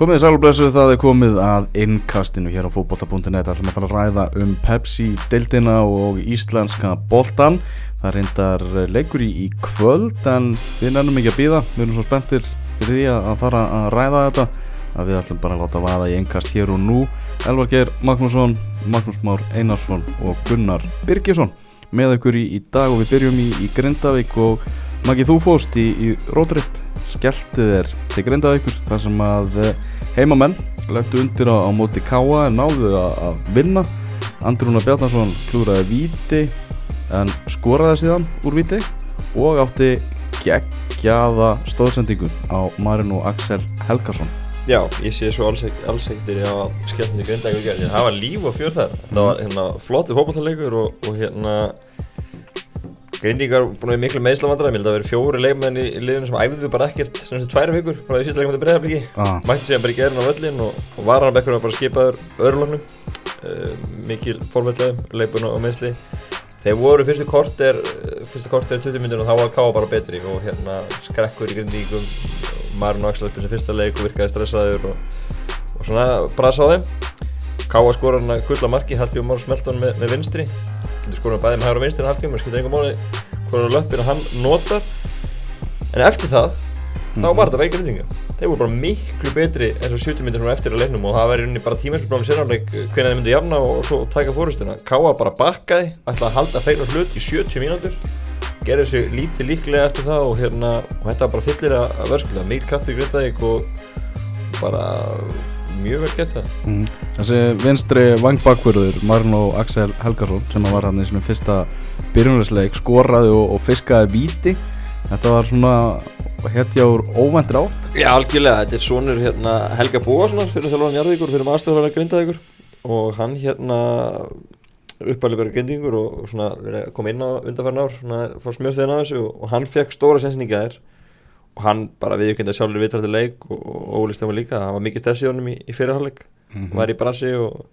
Komið þið sælblessu það er komið að innkastinu hér á fótbolta.net ætlum að fara að ræða um Pepsi, deildina og íslenska boltan það reyndar leikur í, í kvöld en við nefnum ekki að býða við erum svo spenntir fyrir því að fara að ræða þetta að við ætlum bara að láta vaða í innkast hér og nú. Elvar Geir Magnússon, Magnús Már Einarsson og Gunnar Birgisson með ykkur í, í dag og við byrjum í, í Grindavík og Maggi þú fóst í, í Rótrip skellti þér til Grindavíkur þar sem að eh, heimamenn lögtu undir á, á móti Káa en náðu að, að vinna. Andrúna Bjarnarsson klúraði víti en skoraði síðan úr víti og átti geggjaða stóðsendingun á Marino Axel Helgason. Já, ég sé svo alls ekkert í að skellti Grindavíkur það var líf og fjör þar. Það var hérna flottu fólkvallarleikur og, og hérna Grindíkar búin vera miklu meðslavandræðum, ég held að það veri fjóri leikmenn í, í liðinu sem æfðu bara ekkert sem þessi tværi vikur, bara í sísta leikum til bregðarbliki ah. mætti sig að bara í gerðin á völlin og, og vararabekkur var bara skipaður öðrulagnum uh, mikil fórveldlega leikbun og meðsli þeir voru fyrstu korter fyrstu korter 20 minnir og þá var Káa bara betri og hérna skrekkur í Grindíkum Marun og Axel uppið sem fyrsta leik og virkaði stressaður og, og svona brasa á þeim. Káa skor hann að gulla marki, Hallbjörn Mór smelta hann með, hægur og vinstri en Hallgrim, það skilur einhver móli hvernig löppir hann notar. En eftir það, mm þá mhm. var þetta veikir reyndinga þeir voru bara miklu betri eins og 70 minnir eftir að leiknum og það var einnig bara tímæsbjörnum sérnáleik hvernig þeir myndi jafna og svo taka fórhustuna Káa bara bakkaði, ætlaði að halda feilur hlut í 70 mínútur gerði þessu lítið líklega eftir það og, hérna, og þetta var bara fyllir að verðskulda. Mikið kaffi í Grindavík og bara mjög vel gett það. Mm. Þessi vinstri vangbakverður Marno Axel Helgarsson sem var hann í svona fyrsta byrjumlegsleik skoraði og, og fiskaði víti. Þetta var svona hétti áur óvendir átt Já algjörlega, þetta er svonur hérna, Helga Bóasson fyrir þjálfan Jarðvíkur, fyrir maðurstofhverðar Grindavíkur. Og hann hérna uppalið verið grindingur og svona að koma inn á undanfærna ár svona fór smjörþiðin á þessu. Og, og hann fekk stóra sensinninga þér og hann bara viðkynna sjálfur viðtrættu leik og, og Óli Stefán líka, það var mikið stress í honum í, í fyrirháleik, hann mm -hmm. var í brasi og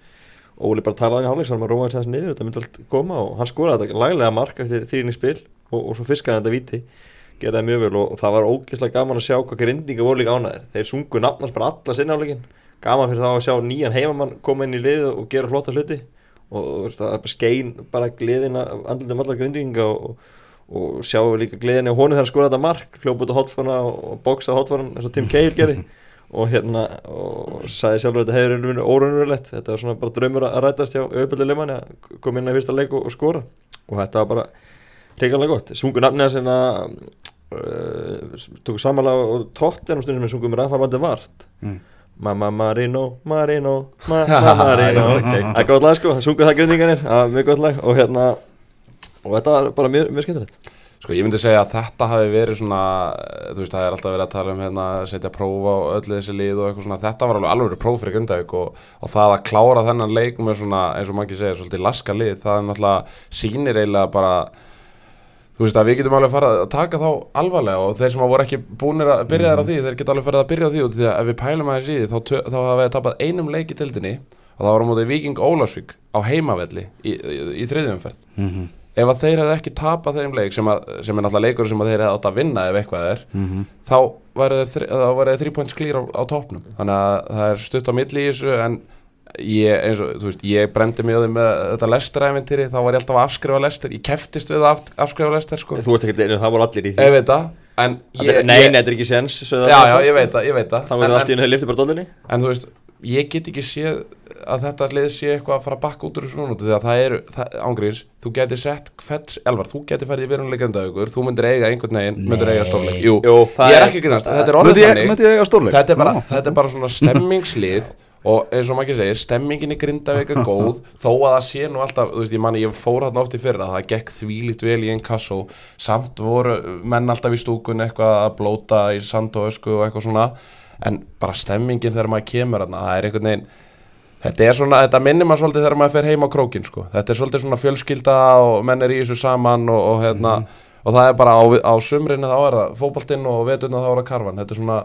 Óli bara talaði í háleik, svo hann var róað þess niður, þetta myndi allt koma og hann skoraði þetta laglega mark eftir þrýning spil og, og svo fiskaði þetta viti gerði það mjög vel og, og það var ógeðslega gaman að sjá hvað grindinga voru líka ánæðir þeir sungu nafnast bara alla sinnáleikin gaman fyrir þá að sjá nýjan heimamann koma inn í lið og gera flotta hluti og það bara skein bara gleðina andlutum allar grindinga og og sjáum við líka gleðinni á honu þegar skoraði þetta mark hljóp út á hotfana og bóksa á hotfana eins og Tim Cahill gerði og hérna og sagði sjálfur að þetta hefur verið órunverulegt þetta var svona bara draumur að rætast hjá auðvitað lemanni að koma inn á fyrsta leik og, og skora. Og þetta var bara reyngarlega gott. Sungu nafniða sem að uh, tóku samanlega og tótt en á stundum sem sungum Rafa Vart. Mm. Mamma Marino, Marino Mamma Marino. Það er góð lag sko, það sungu það grunninganir mjög gott lag. Og hérna og þetta var bara mjög, mjög skemmtilegt Sko ég myndi segja að þetta hafi verið svona þú veist það er alltaf verið að tala um hérna setja próf á öllu þessi lið og eitthvað svona. Þetta var alveg alveg próf fyrir Grindavík og, og það að klára þennan leik með svona eins og mann segir svolítið laska lið það er náttúrulega sínir eiginlega bara þú veist að við getum alveg farið að taka þá alvarlega og þeir sem hafa voru ekki búinir að byrja þær á því þeir geta alveg farið að byrja á því og því að ef við pælum aðeins í því þá, þá hafa við tapað einum leik í tildinni og það var á mótið Viking Ólarsvík á heimavelli í, í, í, í þriðjumferð mm -hmm ef að þeir hefði ekki tapað þeim leik sem, að, sem er náttúrulega leikur sem þeir hefði átt að vinna ef eitthvað er mm -hmm. þá var það þrjú points klýr á, á topnum þannig að það er stutt á milli í þessu en ég, eins og, þú veist, ég brendi því með þetta lesteræventýri þá var ég alltaf að afskrifa lester, ég keftist við að afskrifa lester sko. Þú veist ekki, einu, það voru allir í því. Ég veit það Nei, þetta er ekki séns Já, já, ég veit það, Það. Var alltaf í henni ég get ekki séð að þetta lið sé eitthvað að fara að bakka út úr þessu núna þegar það eru, ángríðis, þú getur sett hvets, elvar, þú getur færið í veruleikandaugur þú myndir eiga einhvern veginn, myndir eiga stórleik. Jú, Jú ég er ekki grunast, þetta er orðið þannig. þetta er bara, þetta er bara svona stemmingslið og eins og maður ekki segir, stemmingin í Grindavík er góð þó að það sé nú alltaf, þú veist, ég manni, ég fór þarna oft í fyrra það gekk þvílitt vel í einn kassó samt voru menn alltaf í stúkun eitthvað að blóta í sand og ösku og eitthvað svona en bara stemmingin þegar maður kemur þarna, það er einhvern veginn Þetta er svona, þetta minnir maður svolítið þegar maður fer heim á krókin sko. Þetta er svolítið svona fjölskylda og menn er í þessu saman og, og hérna mm. og það er bara á, á sumrinu þá er það fókbaltinn og veturna þá er það karvan. Þetta er svona,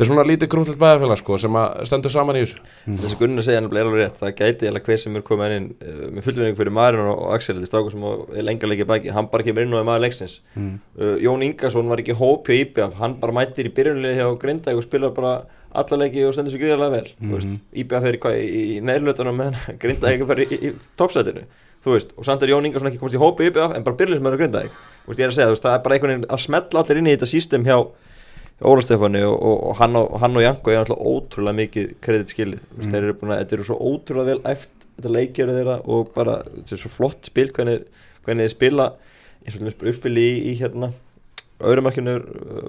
þetta er svona lítið grúntilt bæðarfélag sko sem stendur saman í þessu. Mm. Þessi Gunnar segja er alveg rétt, það gæti hver sem er komið inn uh, með fullvinning fyrir Marino og Axel, þetta er stákur sem er lengar leikið bæki, hann bara kemur inn og er maður leiksins. Mm. Uh, Jón Ingarsson var ekki hópið íbjaf, hann bara mættir í byrjunlið hjá Grindag og spilar bara alla leiki og stendur sér gríðarlega vel mm. -hmm. IBF er í, hvað, í, neðlutunum meðan Grindavík er bara í, í, toppsætinu þú veist, og samt er Jón Ingarsson ekki komast í hópi IBF en bara byrjulis með Grindavík þú veist, ég er að segja, þú veist, það er bara einhvern veginn að smetla allir inn í þetta system hjá, hjá Óla Stefáni og, og, hann og, hann og Janko er alltaf ótrúlega mikið kredit skilið, þú veist, Mm. þeir eru búin að þetta eru svo ótrúlega vel æft, þetta leikjöru þeirra og bara, þetta er svo flott spil hvernig, hvernig þeir spila eins og þeir uppspili í, í hérna öðrumarkinu er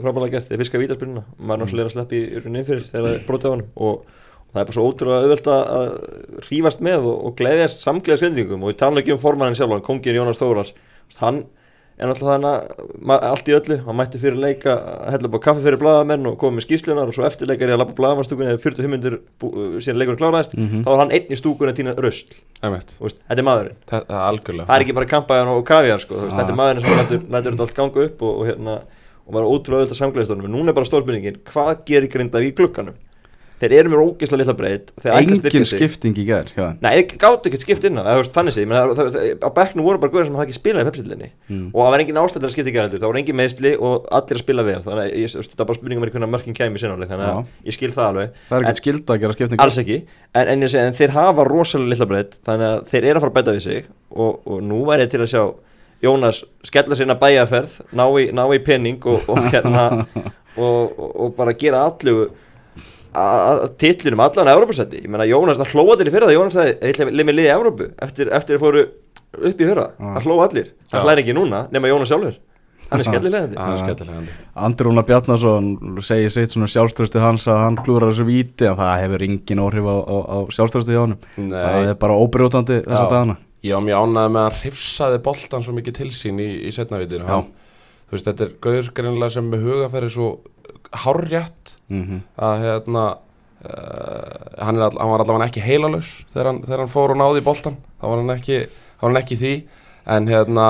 frábæðlega gert, þeir fiska vítaspilina maður er náttúrulega að sleppa í urinu fyrir þegar það er brotið á hann og, og það er bara svo ótrúlega auðvelt að rífast með og, gleðjast samglega skrindingum og við tala ekki um formannin sjálf kongin Jónas Þórars. Hann er náttúrulega þannig að allt í öllu hann mætti fyrir leika að hella upp á kaffi fyrir blaðamenn og koma með skýslunar og svo eftir leikar ég að lappa blaðamannstúkunni eða 45 minnir síðan leikurinn kláraðist Mhm. þá var hann einn í stúkunni að týna veist, þetta er maðurinn. Það það er er ekki bara kampaðan og kaviar sko, Ah. þetta er maðurinn sem lætur þetta allt ganga upp og, og hérna og var ótrúlega auðvitað samgleðistónum en núna er bara stórspurningin, hvað gerir Grindavík í glugganum þeir eru mér ógeðslega litla breyt þeir ætla að styrkja engin skipting í já. Nei, gátt ekkert skipt inn á, eða þú veist, þannig sé, það- það- það- á bekknu voru bara guður sem hafði ekki spilað í pepsillinni Mm. og það var engin ástæð til að skipta í gæraldur, það voru engin meðsli og allir að spila vel, þannig að það er bara spurningum er hvernig mörkin sinnáleik, þannig að Já. ég skil það alveg það er En- ekkert skilda að gera skipting alls ekki, en, en segi, en þeir hafa rosalega litla breytt, þannig að þeir eru að fara að bæta við sig og, og nú væri ég til að sjá Jónas skella sér inn að bæjaferð ná í, ná í og, og hérna og bara gera allu að titlinum allan að Európa-setti, ég meina Jónas það hlóa til í fyrra það Jónas það er leið með liði Európu eftir, eftir að fóru upp í fyrra. Já. það hlóa allir, það Já. hlæri ekki núna nema Jónas sjálfur, hann er skellilegandi Það er Já. Rúnar Bjarnason segir sitt svona sjálfströsti hans að hann klúrar þessu víti en það hefur engin áhrif á, á, á sjálfströsti hjá honum. Það er bara óbrjótandi þessa Já. dagana. Ég var mjög ánægð með að hann hrifsaði boltan svo mikið til sín í, í setnavitinu Já. hann, Þú veist, þetta er gauður greinlega sem með hugafæri svo hárrétt mm að hérna uh, hann, all, hann var allavega ekki heilalus þegar hann, þegar hann fór og náði í boltan þá var hann ekki, var hann ekki því. En hérna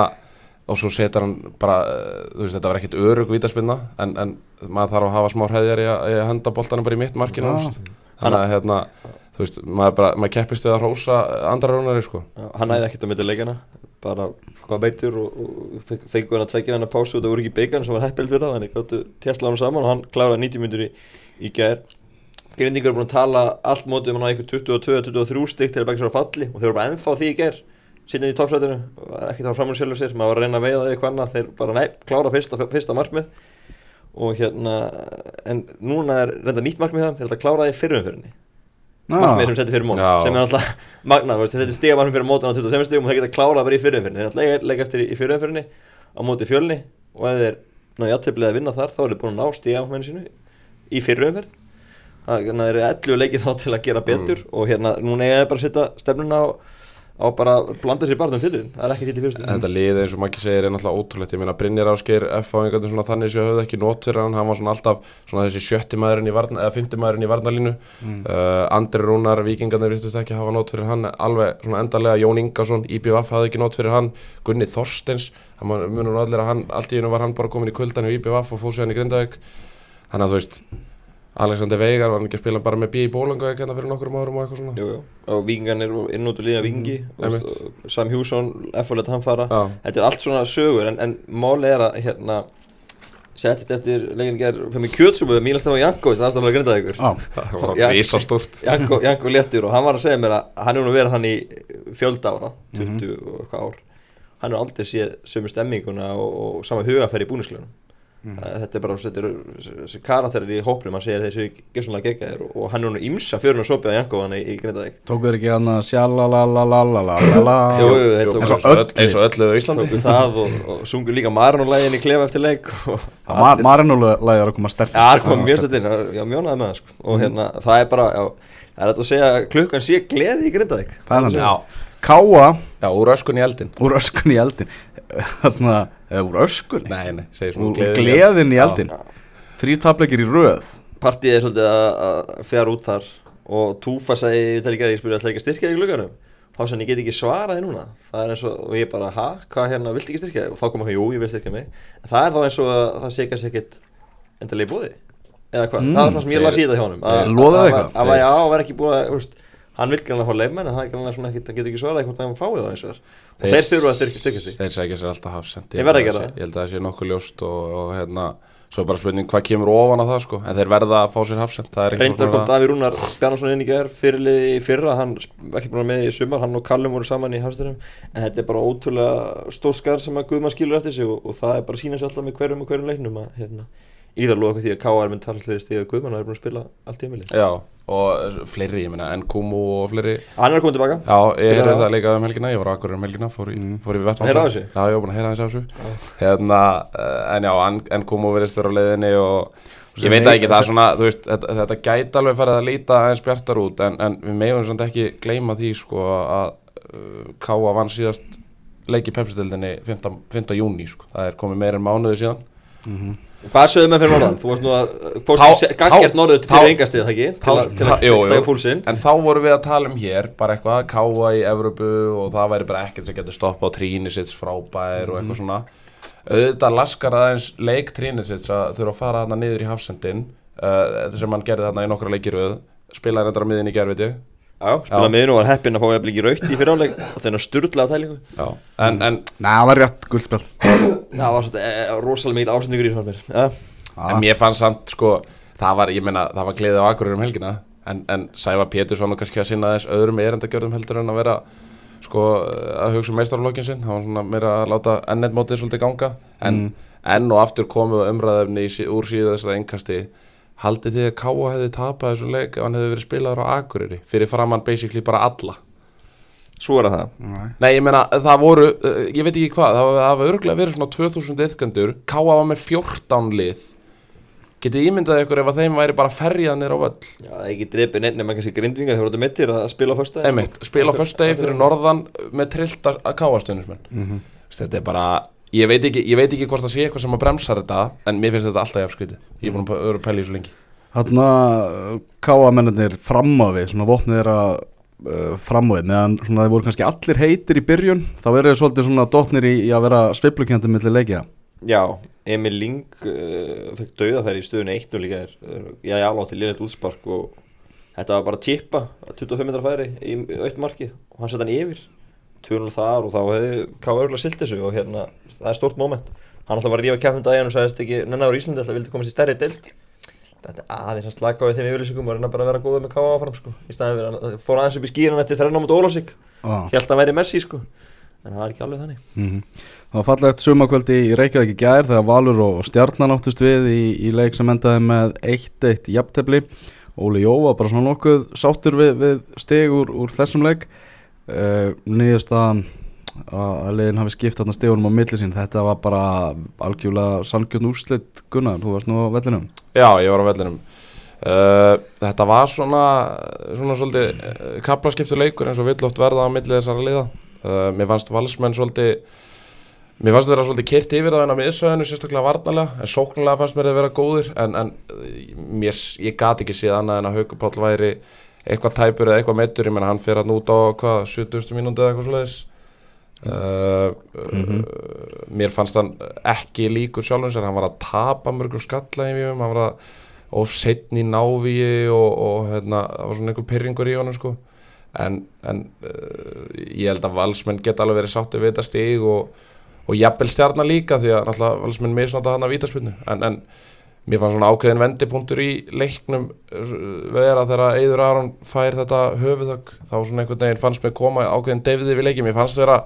og svo setur hann bara, uh, þú veist þetta var ekkit örug vítaspinna en, en maður þarf að hafa smá hræðjar í að, henda boltanum bara í mitt markinu veist. þannig að hérna þú veist, maður, bara, maður keppist við að hrósa andra rónari sko. Hann næði ekkert á milli leikana bara hvað veitur og, og fengi fengi hann að tvekja hann að pásu og það voru ekki byggarn sem var heppild fyrir það þannig gáttu tjastla hann saman og hann kláraði 90 myndur í, í gær. Grindingur er búin að tala allt mótið um hann á einhver 22-23 stygg til að begja svo að falli og þeir voru bara ennþá því í gær sittin í toppsætinu og ekki þá framur sjálfur sér maður var að reyna að veiða eitthvað annað þeir bara nei, klára fyrsta, fyrsta markmið. Og hérna en núna er reynda nýtt markmið það þeir ætla að klára það í fyrirumfyrinni markmið sem setti fyrir mót sem er alltaf magnað, þeir setti stiga markmið fyrir mótan á 25 stigum og þeir geta klárað bara í fyrirumfyrinni þeir ætla að leika eftir í, fyrirumfyrinni á móti fjölni og ef þeir ná játtöflið að vinna þar þá er þeir búin að ná stiga markmiðinu sínu í fyrirumfyrin þannig að þeir eru 11 leikið þá til að gera betur og hérna núna er bara að setja stefnuna á, á bara að blanda sér bara um titlurinn það er ekki til í fyrirstu Þetta lið eins og Maggi segir er náttúrulega ótrúlegt. Ég meina Brynjar Ásgeir F á einhvern veginn svona þannig sem höfðu ekki nót fyrir hann. Hann var svona alltaf svona þessi sjötti maðurinn í varna eða fymti maðurinn í varnalínu mm. Andri Rúnar, Víkingarnir virtust ekki hafa nót fyrir hann. Alveg svona endarlega Jón Ingarsson, IBVF hafði ekki nót fyrir hann. Gunni var- munur nú allir að hann Allt í einu var hann bara komin í kuldan í IBVF og fóð sér hann í Grindavík. Þannig að þú veist Alexander Veigar var hann ekki að spila bara með B í Bólangavík hérna fyrir nokkur árum og eitthvað svona Jú, jú. og vikingarnir og inn út og lína og, einmitt. og Sam Hjússon, F.O. let hann fara Já, þetta er allt svona sögur en, en máli er að hérna settist eftir leikin ger fyrir mig kjötsúpu Míla Stefán Janko, það er aðstæðanlega grindað ykkur Já, það var Já. risastórt Janko, Janko léttur og hann var að segja mér að hann er nú verið þannig í fjölda ára 20 og eitthvað ár hann er aldrei séð sömu stemminguna og, og sama hugafæri í búnisklunum Mm. Þetta er bara, þetta eru karakterir í hópinu, mann segir þessu gessunlega geggar og hann er nú ímsa fyrir hún að sopja Jankovana í, í Grindavík. Tókuð þér ekki hann að sjalalalalalala eins og ölluðu Íslandi? Tókuð það og, og sungur líka Marino-lægin í klefa eftir leik. Marino-lægin er að koma stertinn. Já, það kom mjög stertinn, já mjónaði með það sko og mhm. hérna það er bara, já, það er að segja klukkan sé gleði í Grindavík. Það er þannig, já. Káa. Já, úr öskun í eldin. Úr öskun í eldin. eða úr öskunni Nei, nei, segir svona Úr gleðin í eldin Þrý tapleikir í röð Partíð er svolítið að, að fjara út þar og Túfa segi, ég tæli ekki að ég spyrja að ekki styrkja þig í glugganum þá sem ég get ekki svaraði núna það er eins og, og ég bara, ha, hvað hérna, viltu ekki styrkja þig og þá kom ekki, jú, ég vil styrkja mig en það er þá eins og að það sé kannski ekkit endilega í bóði eða hvað, Mm. það er svona sem ég las í þetta hjá honum að- að- að- að já, að vera ekki búið að, veist, hann vil gæla að fá leifmenn en það er gæla svona ekkit, hann getur ekki svaraði hvort hann fái það eins og þar Þeir- þurfa að styrkja styrkja sig. Þeir segja sér alltaf hafsend gera það. Ég held að það sé nokkuð ljóst og, og hérna svo er bara spurning hvað kemur ofan á það sko. En þeir verða að fá sér hafsend Reyndar kom Daví Rúnar Bjarnason inn í gær fyrirliði í fyrra, hann ekki að með í sumar, hann og Callum voru saman í hafstunum en þetta er bara ótrúlega stór skar sem að Guðmann skilur eftir sig og, og það ég get að loka því að K.R. mynd talslega stíða Guðmann og er búin að spila allt tímili já og fleiri ég meina Nkumu og fleiri Hann er koma tilbaka já ég heyrði það líka um helgina ég var akkur um helgina fór í, fór í vettvann Heyrðu af þessu? já ég var búin að heyra þessu af þessu hérna eh, en já N- Nkumu verðist vera á leiðinni og ég veit ekki það er svona þú veist þetta, þetta gæti alveg farið að líta aðeins bjartar út en, en við megum svona ekki gleyma því sko að uh, Káa vann síðast leiki pepsitildinni 5. 5. júni sko það er komið meira en mánuði síðan Hvað sögðu með fyrir norðan? Þú varst nú að gaggjart þá- fyrir engastið, það ekki? Til að- þegja púlsinn? En þá vorum við að tala um hér bara eitthvað að káa í Evrópu og það væri bara ekkert sem getur stoppa á Trínisits frábær og eitthvað svona. Auðvitað laskar aðeins leik Trínisits að þurfa að fara þarna niður í hafsendin uh, sem hann gerði þarna í nokkra leikiröð spilaði reyndar á miðin í ég Já, spila með og var heppinn að fá eða ekki raukt í fyriráleik og þennan sturla tælingu Já. En, en, Nei, það var rétt guldspjall Það var svona e, rosalega mikil ásendingur í svona mér ja. en mér fannst samt sko það var, ég meina, það var gleðið á Akureyri um helgina en, en Sæfa Péturs var nú kannski að sinna þess öðrum erendagjörðum heldur en að vera sko að hugsa um meistarlokkin sinn. Hann var svona meira að láta ennett mótið svolítið ganga. En enn og aftur komu umræðefni í, úr síðu þessara engkasti haldið þið að Káa hefði tapað þessu leik ef hann hefði verið spilaður á Akureyri fyrir framann basically bara alla Svo er það Nei. Nei, ég meina, það voru, uh, ég veit ekki hvað, það var örgulega verið svona 2000 yfkendur, Káa var með 14 lið. Getið ímyndað ykkur ef að þeim væri bara ferjað nýr á völl. Já, það er ekki drepið nefnir maður kannski grindvinga þegar þú voru mittir að spila á föstudaginn, sko. Einmitt, spila á föstudegi fyrir norðan með trillt að Káa-stundismenn. Mhm. Þetta er bara, ég veit, ekki, ég veit ekki hvort það sé eitthvað sem að bremsa þetta, en mér finnst þetta alltaf jafnskrítið. Ég er búin að vera að pæla í þessu lengi. Þarna káamennir fram á við, svona vopnið þeirra uh, fram á við, meðan svona þeir voru kannski allir heitir í byrjun, þá eru þeir svolítið svona dotnir í, í að vera sveiflukjöndi millir leikja. Já, Emil Ling uh, fekk dauðafæri í stöðunni 1-0 líka er Já, já, látti liðnett útspark og þetta var bara tippa 25 metrar færi í aukt markið og hann setja hann yfir 2-0 þar og þá hefði K.A. örgulega silt þessu og hérna, það er stórt moment hann alltaf var að rífa kæfum daginn og sagðist ekki nennaður í Íslandi alltaf vildi komast í stærri deild þetta er aðeins að slaka á við þeim yfirlýsingum og reyna bara að vera góður með K.A. áfram sko. í staðin fyrir að fór aðeins upp í skýran eftir þrenna mot Ólafsík Ah. held að hann væri Messi sko. en það var ekki alveg þannig Mm Það var fallegt sumakvöldi í Reykjavík í gær þegar Valur og Stjarnan áttust við í, í leik sem endaði með 1-1 jafntefli. Óli Jó var bara svona nokkuð sáttur við, við stig úr, úr þessum leik. Uh, Nýðastaðan að, að liðin hafi skipt þarna stigunum á milli sín. Þetta var bara algjörlega sangjörn úrslit Gunnar, þú varst nú á vellinum. Já, ég var á vellinum. Uh, þetta var svona, svona svolítið uh, kaplaskiptu leikur eins og vill oft verða á milli þessara liða. Uh, mér fannst valsmenn svolítið, mér fannst vera svolítið kyrt yfir það en á miðsvæðinu, sérstaklega varnalega, en sóknulega fannst mér að vera góðir, en, en mér, ég gat ekki séð annað en að Haukur Páll væri eitthvað tæpur eða eitthvað meittur, ég menna hann fyrir hann út á hvað, 70. mínúti eða eitthvað svoleiðis. Uh, Mhm. uh, mér fannst hann ekki líkur sjálfum sér, hann var að tapa mörgum skalla hann var að of setn í návíi og, og hérna, það var svona einhver pyrringur í honum sko en, en uh, ég held að valsmenn geta alveg verið sátti við þetta stig og, og jafnvel stjarnar líka því að valsmenn misnóta hann að vítaspinnu en, en mér fannst svona ákveðin vendipunktur í leiknum uh, vera þegar Eidur Aron fær þetta höfuðögg þá svona einhvern veginn fannst mér koma ákveðin deyfði við leikin, mér fannst vera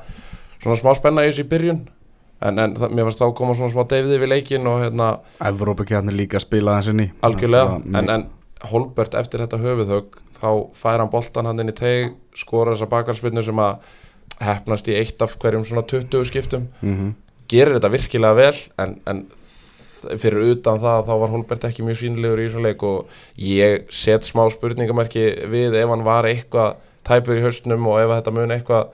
svona smá spenna í þessu í byrjun. En, en það, mér fannst þá koma svona smá deyfði við leikin og hérna Evrópakjarnir líka spila þessi ný. algjörlega. En, en Holbert eftir þetta höfuðhögg þá fær hann boltan hann inn í teg skora þessa bakarspinnu sem að hefnast í eitt af hverjum svona 20 skiptum. Mm gerir þetta virkilega vel en, en fyrir utan það þá var Holbert ekki mjög sínlegur í þessu leik og ég set smá spurningamarki við ef hann var eitthvað tæpur í haustnum og ef þetta mun eitthvað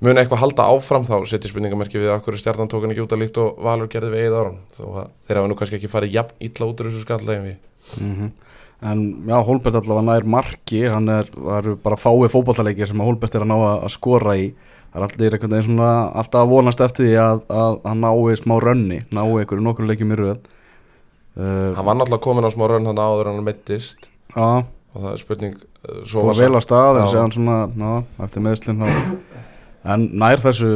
mun eitthvað halda áfram þá setjum spurningamarki við akkur stjarnan tók hann ekki út að líkt og Valur gerði við eigið árum þó að þeir hafa nú kannski ekki farið jafn illa út úr þessu skallegin við -hmm. En já, Holbert allavega nær marki, hann er, það eru bara fáið fótballaleikir sem að Holbert er að ná að, að skora í. Það er allir einhvern veginn svona alltaf að vonast eftir því að, að hann nái smá rönni, nái einhverju nokkur leikjum í röð. Uh, hann var náttúrulega komin á smá raun hann áður en hann mittist já, og það er spurning uh, var vel að stað en séðan svona, ná, eftir meðslinn. En nær þessu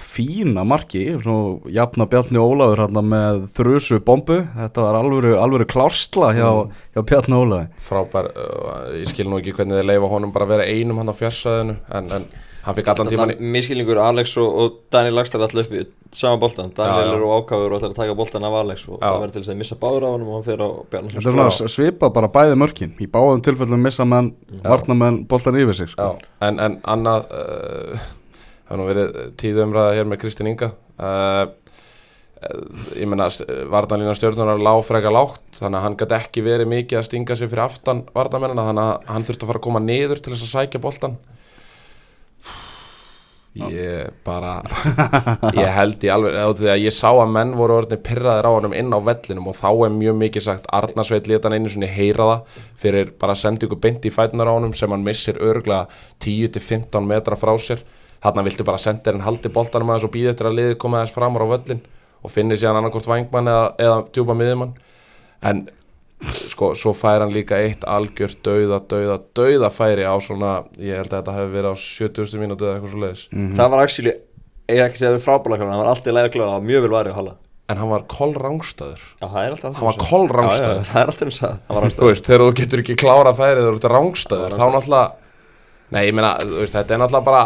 fína marki svo jafna Bjarni Ólafur hérna með þrusu bombu. Þetta var alvöru, alvöru klársla hjá, hjá Bjarni Ólafur frábær, uh, ég skil nú ekki hvernig þeir leifa honum bara að vera einum hann á fjarsæðinu en, en hann fikk allan tíman Miskilningur Alex og, og Daniel Lagstad allir upp í sama boltan Daniel Já, já. er og ætlar að taka boltan af Alex og Já. það verður til þess að missa báður á honum og hann fer á er svona svipa bara bæði mörkin. Í báðum tilfellum missa menn varnamenn boltan yfir sig sko. En, en annað uh, það hefur nú verið tíðumræða hér með Kristín Inga. Uh, ég meina varnalína stjórnunar lág freka lágt þannig að hann gæti ekki verið mikið að stinga sig fyrir aftan varnamennina þannig að hann þurfti að fara að koma niður til þess að sækja boltan ég bara ég held í alveg á því að ég sá að menn voru orðinni pyrraðir á honum inn á vellinum og þá er mjög mikið sagt Arnarsveit leta hann einu svona heyra það fyrir bara að senda ykkur beint í fætunar á honum sem hann missir örglega 10-15 metra frá sér. Þarna viltu bara senda henn haldi boltanum aðeins og býða eftir að liðið koma aðeins framar á völlin og finni síðan annarkort vangmann eða, eða djúpa miðjumann. En sko, svo fær hann líka eitt algjört dauða, dauða, dauða færi á svona, ég held að þetta hefur verið á 70. mínútu eða eitthvað svo leiðis Það var actually, ég er ekki að segja við frábæla hann var alltaf það var mjög vel varið að hala en hann var kollrángstæður Já, það er alltaf Hann var kolrangstæður. Já, já, það er alltaf eins að hann var þú rangstæður. veist, þegar þú getur ekki klára færið þú ert rángstæður, þá náttúrulega nei, ég meina, þú veist, þetta er náttúrulega bara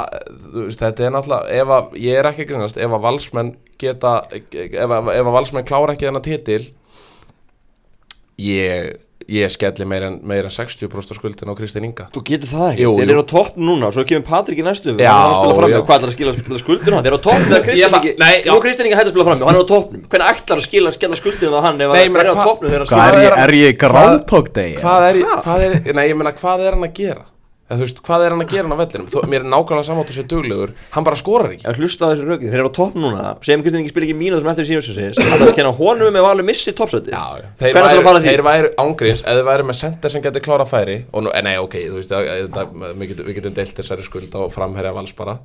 þú veist, þetta er náttúrulega ef að, ég er ekki að grínast, ef að valsmenn geta, ef að, ef að valsmenn klára ekki þennan titil ég ég skelli meira en, meira en 60% af skuldin á Kristinn Inga. Þú getur það ekki, Jú, þeir jú. eru á topp núna og svo kemur Patrik í næstu Já, hann er að spila fram já. hvað ætlar að skila, skila skuldinu þeir eru á topp þegar Kristinn já. nú Kristinn ekki hægt að spila fram hann er á toppnum, hvernig ætlar að skila, skila skuldinu á hann ef hann er á toppnum þegar að Hvað er skila ég, er ég Hvað- Groundhog Day? hvað er, hvað er, nei, ég meina, hvað er hann að gera Eða, þú veist, hvað er hann að gera hann á vellinum Þó, mér er nákvæmlega samátt að sé duglegur hann bara skorar ekki En hlusta á þessu rögin, þeir eru á topp núna sem Kristinn ekki spila ekki mínu þessum eftir síðan sinns hann er að kenna honum með valið missi toppsæti Já. Þeir, að fara væru, að því? þeir væru ángríns eða þeir væru með sender sem getur klára færi og nú, eh, nei, ok, þú veist, að, að, getum, við getum deilt þessari skuld á framherja vals bara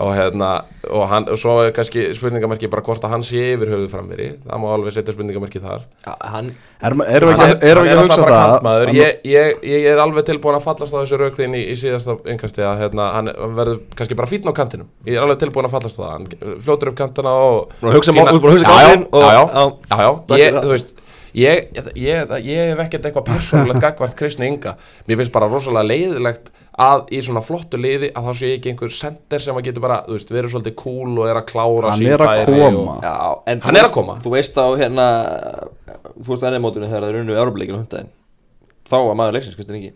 og hérna, og, hann, og svo er kannski spurningamerki bara hvort að hann sé yfir höfuð framherji, það má alveg setja spurningamerki þar Já, hann, Erum erum við ekki, að hugsa bara það? kantmaður. að- Ég, ég, ég er alveg tilbúin að fallast á þessu rauk þín í, í síðasta yngkasti að hérna, hann verður kannski bara fítn á kantinum ég er alveg tilbúin að fallast á það hann fljótur upp kantina og hugsa fína- mál- búin að hugsa Já, já, kantinn og- já, já, já. já, já, Takk ég, fyrir það. þú veist ég, ég, ég, ég hef ekkert eitthvað persónulegt gagvart Kristni Inga mér finnst bara rosalega leiðilegt að í svona flottu liði að þá sé ekki einhver sender sem að getur bara, þú veist, verið svolítið cool og er að klára Hann sín er að færi koma. og, já, Hann þú er að veist- koma. Þú veist á hérna þú veist á ennumótunum þegar þeir unnu Európa-leikinu á hundaginn þá var maður leiksins Kristinn ekki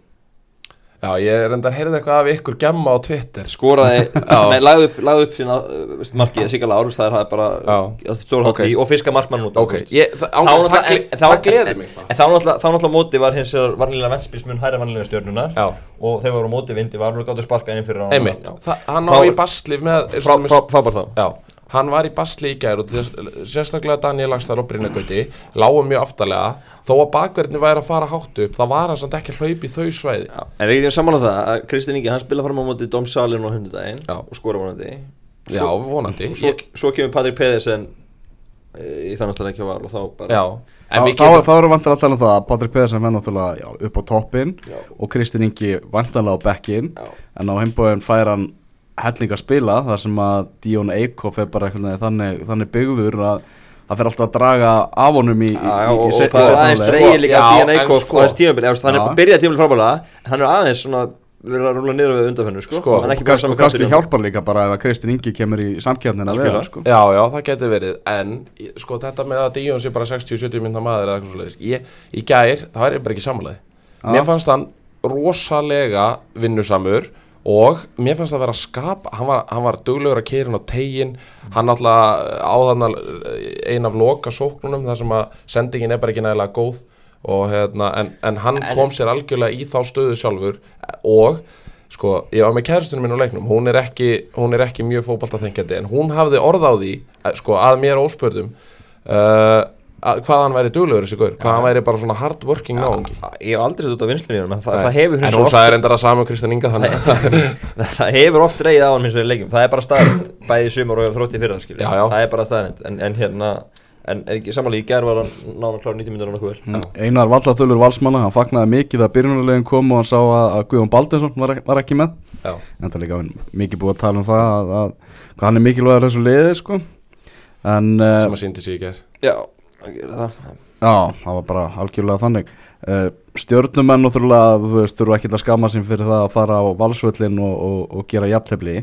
já, ég er enda að heyrða eitthvað af ykkur gemma á Twitter. Skoraði, nei, lagði upp, lagði upp sína, uh, veist, markið, það er það er bara Já. stóra Ok. hátt í og fiska markmann út ok, ég, það, án, náttúrulega- það, en- það gleði mig En þá náttúrulega, móti var hins vegar varnilega vennspilsmun hæra vannilega stjörnunar Já. og þeir voru á móti vindi var alveg gáttu sparka inn fyrir hann Einmitt, hann var í basli með Frá, frá, frá bara þá. Já, hann var í basli í gær og þess, sérstaklega Daniel Lagstar og Brynja Gauti lágum mjög aftalega þó að bakverðin væri að fara hátt upp þá var hann samt ekki að hlaupa í þau svæði. Já. En við getum saman á það að Kristinn Ingi, hann spila fram á móti Dóm Salin á hundudaginn og skora vonandi. Já, vonandi. svo, ég, svo kemur Patrik Pedersen eh, í þannig að ekki á val og þá bara Já, Þá, getum þá erum vantilega að tala um það að Patrik Pedersen verð náttúrulega já, upp á toppin og Kristinn Ingi vantilega á bekkin en á heimbóin fær hann helling að spila þar sem að Díón Eikhoff er bara þannig, þannig byggður að það fer alltaf að draga af honum í, í, Já, í, og, í og seinni það er aðeins dreigir líka en Eikhoff sko- og eða, hann er Já. byrjað tímabil frábælega en hann er aðeins svona verið að rúla niður við undanfennu sko, Sko, hann er og ekki bara kannski, kannski hjálpar líka bara ef að Kristinn Ingi kemur í samkjafnina við það sko. Já, já, það getur verið, en í- sko þetta með að Díón sé bara 60-70 minna maður eða eitthvað svo leiðis, ég, í gær, það er ég bara ekki sammálaði. Já. Mér fannst hann rosalega vinnusamur og mér fannst það vera að skapa, hann var, hann var duglegur að keira hann á tegin, hann alltaf á þannig ein af loka sóknunum þar sem að sendingin er bara ekki nægilega góð. Og hérna, en, en hann kom sér algjörlega í þá stöðu sjálfur. Og sko, ég var með kæristunum minn á leiknum. Hún er ekki, hún er ekki mjög fótballtaþengjandi en hún hafði orð á því að, sko, að mér óspörðum uh, að, hvað hann væri duglegur þessi gaur, hvað hann væri bara svona hard working náungi ég hef aldrei sett út á vinslunni en það, það hefur en hins hún vegar sagði reyndar að saman Kristján Inga þannig. Það hefur oft dreigið á hann hins vegar í leikjum. Það er bara staðrind, bæði í sumar og þrótti fyrir. Já, já. það er bara staðrind en, en hérna en er ekki samanlega í gerð var hann nána klára 90 minnur og nokkuð vel. Einar Vallathulur valsmanna, hann fagnaði mikið að byrjunulegin kom og hann sá að, að Guðjón Baldinsson var, var ekki með. Já, enda líka mikið búið að tala um það að, að hvað hann er mikilvægur þessu liði sko. En sem að síndi sig í ger Já, það gerir það já, það var bara algjörlega þannig uh, stjórnumenn náttúrulega þú veist, þurfa ekki að skama sem fyrir það að fara á valsvöllin og, og, og gera jafntefli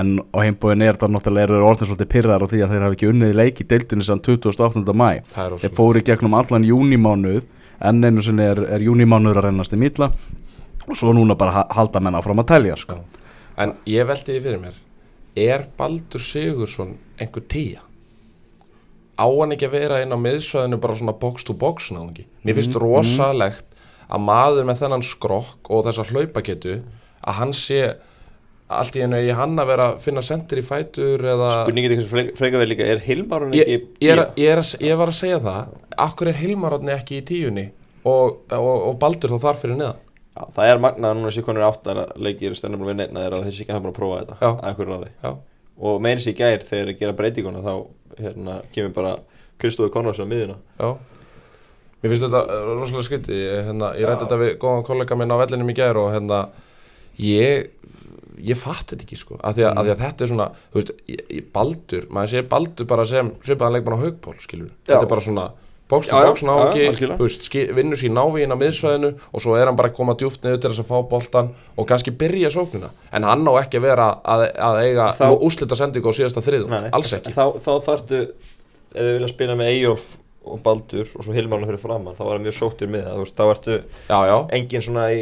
en á heimbúin er það náttúrulega eru orðin svolítið pyrrar á því að þeir hafa ekki unnið leik í deildinni sem 28. mæ er þeir fóru í gegnum allan júnimánuð en einu sinni er, er júnimánuður að rennast í mítla og svo núna bara ha- halda menna fram að telja sko. En ég velti því fyrir mér Er Baldur Sigursson einhver tíja? Á hann ekki að vera inn á miðsvæðinu bara svona box to box náðungi? Mér finnst rosalegt að maður með þennan skrokk og þessa hlaupaketu að hann sé allt í einu í hann að vera að finna sendir í fætur eða Spurningið ykkur sem freka verið líka, er Hilmar hann ég, ekki ég, er, tíja? ég, er, að- ég var að segja það Akkur er Hilmar átni ekki í tíunni? Og, og, og Baldur þá þar fyrir neðan? Já, það er magnað að núna sé konur áttar að leikir stennum við nefna þeirra og þeir sé ekki að hafa búin að prófa þetta að einhverju ráði? Já, og meiri sér gær þegar þeir gera breytinguna þá hérna, kemur bara Kristófi Konrads á miðuna Já. Mér finnst þetta uh, rosalega skytti hérna, ég rætti þetta við góðan kollega minn á vellinum í gær og hérna ég, ég fatt þetta ekki sko. Af því, að, af því að þetta er svona þú veist, ég, ég, Baldur, maður sé Baldur bara sem svipaðan leikmann á haugból skilur þetta er bara svona bóks til Já, já, bóks já, náungi algjörlega. þú veist, ski- vinnur sér návíinn á miðsvæðinu og svo er hann bara að koma djúft niður til þess að fá boltan og kannski byrja sóknuna en hann á ekki að vera að, að eiga Þá- úslita sendingu á síðasta þriðum, alls ekki. Þá, þá þarftu ef þið vilja spila með Eyjólf og Baldur og svo Hilmarna fyrir framann þá var það mjög það, þú veist, þá ertu Já, já, engin svona í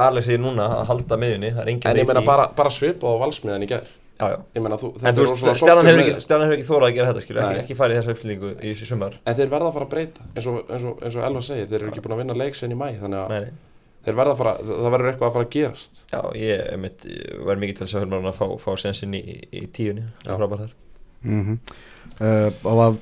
Alex í núna að halda miðunni, það er engin en í ég meina bara, bara svipað á valsmiðan í gær já, já. Ég meina, þú, En þetta þú er veist, stjarnan hefur ekki, stjarnan hefur ekki þórað að gera þetta skilur, ekki, ekki farið þessa uppstillingu í þessu sumar. En þeir verða að fara að breyta eins og, eins og, eins og Elva segir, þeir eru ekki búin að vinna leik sen í mæ þannig að Nei, nei. þeir verða að fara, það verður eitthvað að fara að gerast. Já, ég einmitt, verð mikið til þess að Hilmarna fá, fá sensin í, í tíunni, það er frábært þar. Mm uh, og það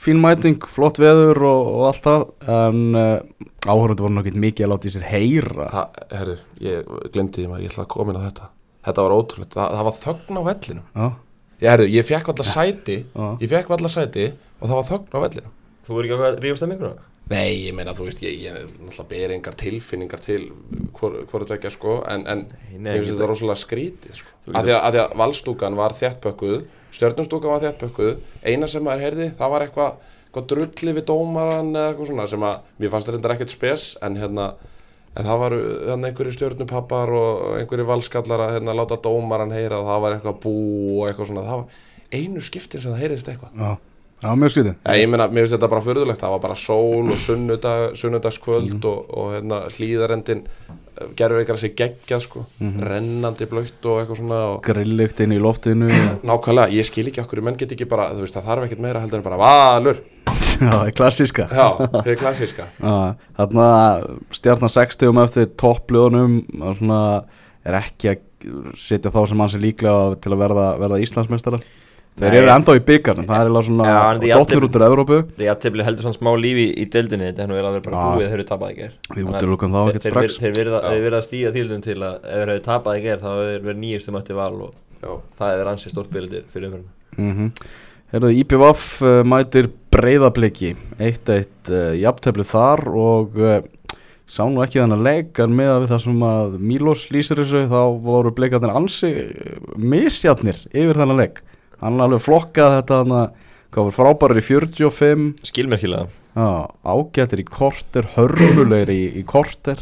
fín mæting, flott veður og, og allt það en uh, áhörundu voru nokkið mikið að láta í sér heyra. Það, herru, ég glemdi því maður, ég ætla að koma inn á þetta Þetta var ótrúlegt, það, það var þögn á vellinum. Já, Ég, herru, ég fekk allar sæti. Já, Ég fekk allar sæti og það var þögn á vellinum. Þú er ekki að rífast að minguna? Nei, ég meina, þú veist, ég, ég er náttúrulega ber engar tilfinningar til hvort hvor þetta ekki, sko, en, en nei, ég finnst þetta rosalega skrítið, sko. Af því, að, að því að valstúkan var þéttbökkuð, stjörnumstúkan var þéttbökkuð, eina sem maður heyrði, það var eitthvað, eitthvað drulli við dómaran eða eitthvað svona sem að, mér fannst þetta reyndar ekkert spes, en hérna, en það var hérna einhverju stjörnupappar og einhverju valskallar að hérna láta dómaran heyra og það var eitthvað bú og eitthvað svona, það var einu skiptin sem það heyrðist eitthvað. já, já, mjög skrítið. Nei, ég meina, mér finnst þetta bara fyrðulegt, það var bara sól og sunnudag, sunnudagskvöld og, og hérna, hlýðarendin gerur eitthvað sér geggjað sko, rennandi blöytt og eitthvað svona og grillikt inn í loftinu. Nákvæmlega, ég skil ekki okkur, menn get ekki bara, þú veist, það þarf ekkert meira heldur en bara valur, já, það er klassíska. Já, þið er klassíska. Þarna stjarnan 60 eftir toppljónum er ekki að setja þá sem hans er líklega til að verða, verða Íslandsmeistara þeir Nei. eru ennþá í byggarnum það er eiginlega svona allir- dotnir út úr Evrópu. Það er aðtefli heldur svona smá lífi í deildinni Þetta er nú er að vera bara búið þegar þeir eru tapað í ger Við útilokum þá ekkert strax. þeir, virða að stíga þýldum til að ef þeir hefur tapað í ger þá hefur verið nýjastum eftir val og já, það er ansið stórt byrjandir fyrir mm Herðu, IPVF uh, mætir breyðabliki 1-1 uh, jafntefli þar og uh, sá nú ekki þannig að en með við það sem að Mílos lýsir þessu þá voru blikarnir ansi uh, misjafnir yfir þannig leik hann alveg flokkað þetta hann að hvað var frábærar í 45 Skilmerkilega. Já, ágættir í korter hörmulegir í, í korter.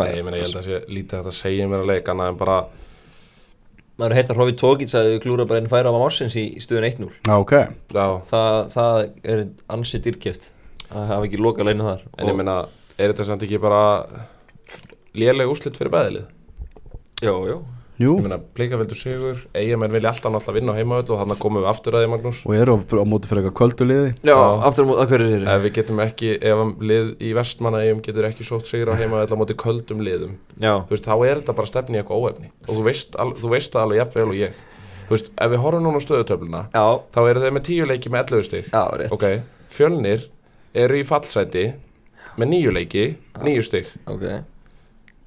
Nei, ég meina, ég held að sé lítið að segja mér að leika, annað en bara, Maður heyrt að Hrófi Tókits að klúra bara einn færa á Mársins í stöðun 1-0 já, ok, já, það, það er ansið dyrkjeft að hafa ekki loka leinu þar. En ég meina, er þetta samt ekki bara léleg úslit fyrir bæðilið? Jó, jó jú Ég meina, blika veldur sigur, eigamenn vilja alltaf náttúrulega vinna á heimavöld og þannig komum við aftur að því Magnús. Og eru á, á móti fyrir eitthvað kvölduliði Já, Já. aftur á mót, að hverju þeir Ef við getum ekki, ef lið í vestmanna eigum getur ekki sótt sigur á heimavöld á móti köldum liðum, Já, þú veist, þá er þetta bara stefni í eitthvað óefni. Og þú veist, al, þú veist það alveg jafnvel og ég. Þú veist, ef við horfum núna á stöðutöfluna já, þá eru þeir með tíu leiki með 11 stig. Já, rétt. Ok, fjölnir eru í fallsæti með níu leiki, níu stig. Ok,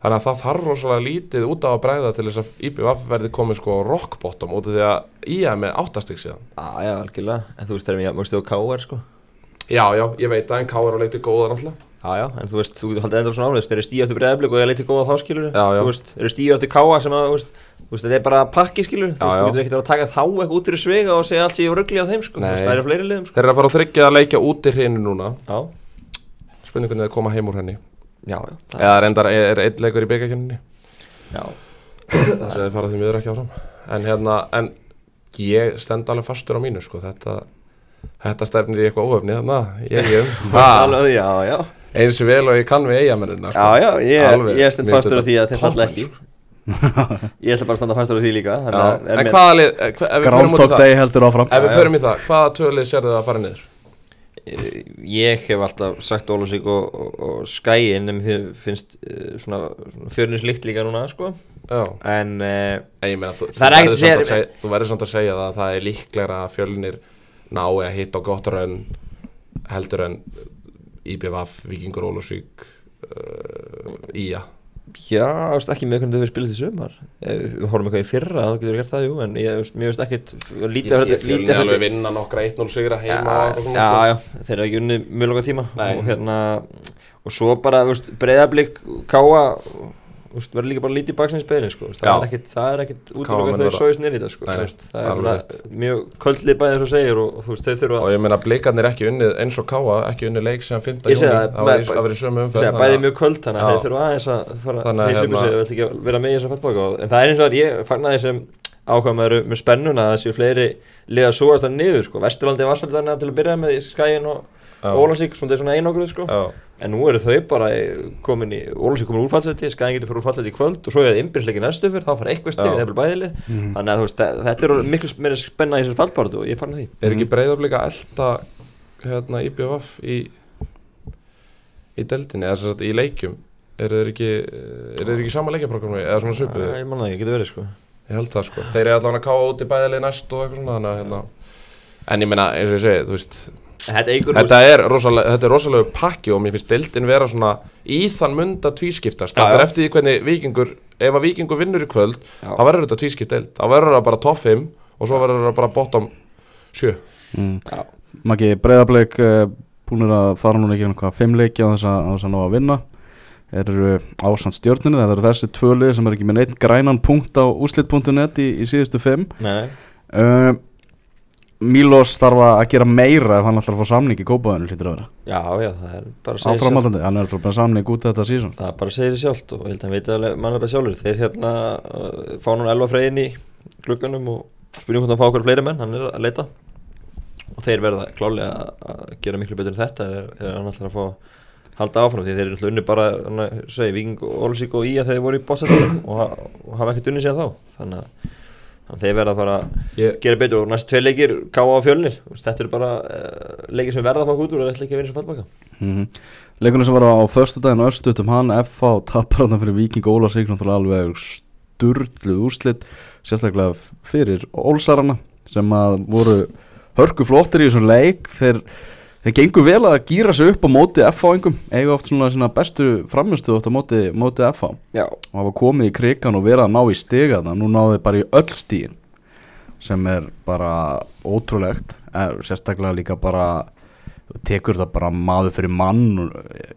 Þannig að það þarf rosalega lítið út á að bregða til þess að IPVF verði komið sko á rock bottom út af því að IA er með áttastig síðan. Já, já, algjörlega. En þú veist, þeir eru mjög stjóð K.R. sko. Já, já, ég veit að en Káur á leikti góða náttúrulega Já, já, en þú veist, þú getur haldið endur svona álega, þeir eru stíu eftir breyðablik og ég leiti góða þá skilur Já, já. Þú veist, þeir eru stíu eftir káa sem að, þú veist, þú veist, þetta er bara pakki skilur Þú Já, veist, já. þú getur ekkert að taka þá eitthvað út fyrir svega og segja allt sem ég ruggli á þeim, sko. Þú veist, Það eru fleiri liðum, sko. Þeir eru að fara að þryggja að leikja út í hrinu núna. Spurningunni er að koma heim úr henni já, já, Eða reyndar er, einn leikur í byggakynninni já, Það þeir fara því miður ekki áfram. En hérna, en ég stend alveg fastur á mínu sko. Þetta, þetta stefnir í eitthvað óöfni Þannig, ég, ég, ha, alveg, já, já. Eins vel og ég kann við eigamennina sko. Já, já, ég, Alveg, ég stend fastur á því að þetta falla ekki. sko. Ég ætla bara að standa fastur á því líka Já, En mér- hvaða lið, eh, ef við förum út í það Day heldur áfram. Ef við förum í það, hvaða tvölið sérðu það að fara niður? Eh, Ég hef alltaf sagt Ólusík og, og, og Skæin en mér finnst uh, svona, svona fjörninslikt líka núna sko. Já en uh, meina, þú, Það er ekkert að segja- segja- Þú verður samt að segja að það er líklegra að fjölnir nái að hitta á gott raun heldur en IBVF, Víkingur Ólusvík uh, Ía já, ekki með hvernig þau við spilast í sumar. Við horfum eitthvað í fyrra, þá getur við gert það, jú en ég, veist, ekkit Ég sé af alveg vinna nokkra 1-0 sigra heima Já, já, sko. já, þeir eru ekki unni mjög langa tíma. Og hérna og svo bara, veist, breyðablík káa, verður líka bara lítið baksins beðin, sko, það það er ekkit útlöku menn þau sóist nýri þetta, sko, Nei, það er mjög köldlið bæðið svo segir og þú veist, þau þurfa Og ég meina blikarnir ekki unnið eins og Káa ekki unnið leik sem 5. Ég júni segi það, í sömu umferð segja, þannig bæði að- mjög köld þannig að þeir þurfa aðeins að fara að að hérna- sig, þau ætla ekki að vera með í þessar fallbaka en það er eins og að ég fagnar því sem ákvæm með, spennuna að það séu fleiri liða súast að niður sko. Vesturlandi var svolítið þannig til að byrja með Skæin og Já. Ólasík, svona, svona einogruð sko. Já, en nú eru þau bara komin í Ólasík komin úr fallseti, Skæin getur fyrir úr fallseti í kvöld og svo er það innbyrðsleiki næstu fyrir, þá fara eitthvað stið, Já. það er bara bæðilið. Þannig að veist, þe- þetta er miklu meira spenna í þessar fallbáratu og ég fagnar því. Er ekki breyðablika að elda hérna IBVF í í deldinni, eða sem sagt í leikjum? Eru þeir ekki þeir ekki sama leikjaprogrammi eða svona svipuðu? Æ, ég manna það, ég getur verið sko. Ég held það sko. Þeir eru allavega að káa Þetta Þetta er rosalega, þetta er rosalega pakki og mér finnst deildin vera svona í þann mund að tvískiptast Það er eftir því hvernig vikingur Ef að vikingur vinnur í kvöld Já. þá verður þetta tvískipt deild. Þá verður það bara top 5 og svo verður það bara bottom 7 mm. Já. Maggi Breiðablik uh, búinir að fara núna ekki hvað fimm leiki á þess að, á þess að ná að vinna. Eru ásand stjórninu það eru þessi tvölið sem er ekki með neitt grænan punkt á úslit.net í, í síðustu fimm. Nei, uh, Mílos þarf að gera meira ef hann ætlar að fá samning í kópaðinu hlýtur að vera. Já, já, það er bara að segja áframaldandi, hann er bara samning út þetta sísón Það er bara að segja sér sjálft og ég held að hann veit alveg mannlega sjálfur. Þeir hérna uh, fá núna elva freyðin í glugganum og spyrjum hvort hann fá okkur fleiri menn, hann er að leita. Og þeir verða klálega að- að gera miklu betur en þetta eða hann ætlar að fá að halda áfram því þeir eru unni bara, hann að segja, Víking og Olsík og Ía þegar þeir voru í bóstatöðum og, og hafa ekkert unni síðan þá. Þannig að, þannig að þeir verða að fara að Ég, gera betur og næstu tvei leikir káa á fjölnir. Þetta eru bara uh, leikir sem verða að fá út úr og ætla ekki að vinna sem fallbaka. Mm -hmm. Leikunum sem var á föstudaginn og östutum hann FH tapar hann fyrir Viking Óla sig náttúrulega alveg sturluð úrslit sérstaklega fyrir Ólsarana sem að voru hörku flottir í þessum leik. Þeir, þeir gengur vel að gýra sig upp á móti FH-ingum eiga oft svona, svona bestu framistu oft á móti, móti FH Já, og hafa komið í krigan og verið að ná í stiga það nú náðu þeir bara í öll stíin sem er bara ótrúlegt. Eh, sérstaklega líka bara tekur það bara maður fyrir mann og, eh,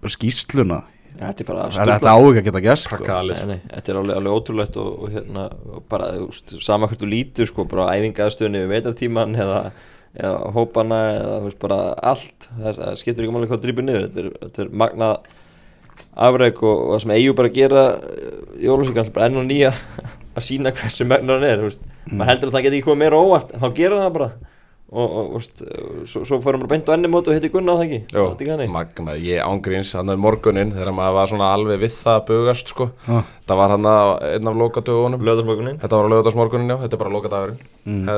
bara skýsluna þetta er bara það þetta á ekki að geta gæst sko. Þetta er alveg, alveg ótrúlegt og, og hérna, og bara, þú veist, sama hvert þú lítur sko, bara æfingaðstöðunni við veitartíman eða, eða hópana eða, þú veist, bara allt, það, það skiptir ekki máli hvað drýpur niður, þetta er, þetta er magnað afreg og, og það sem eigu bara að gera eh, Ólafsvík, alltaf bara enn og nýja að sína hversu magnar hann er, veist, maður heldur að það geti ekki komið meira óvart, en þá gera það bara. Og, og, veist, svo, svo fórum bara beint á enni mót og hitti Gunna á það ekki, Jó, magna, ég ángríns hann er morgunin þegar maður var svona alveg við það að bugast sko. Ah. það var hann að einn af lokadögunum. Þetta var á lögadagsmorgunin já, þetta er bara lokadagurinn. Mm.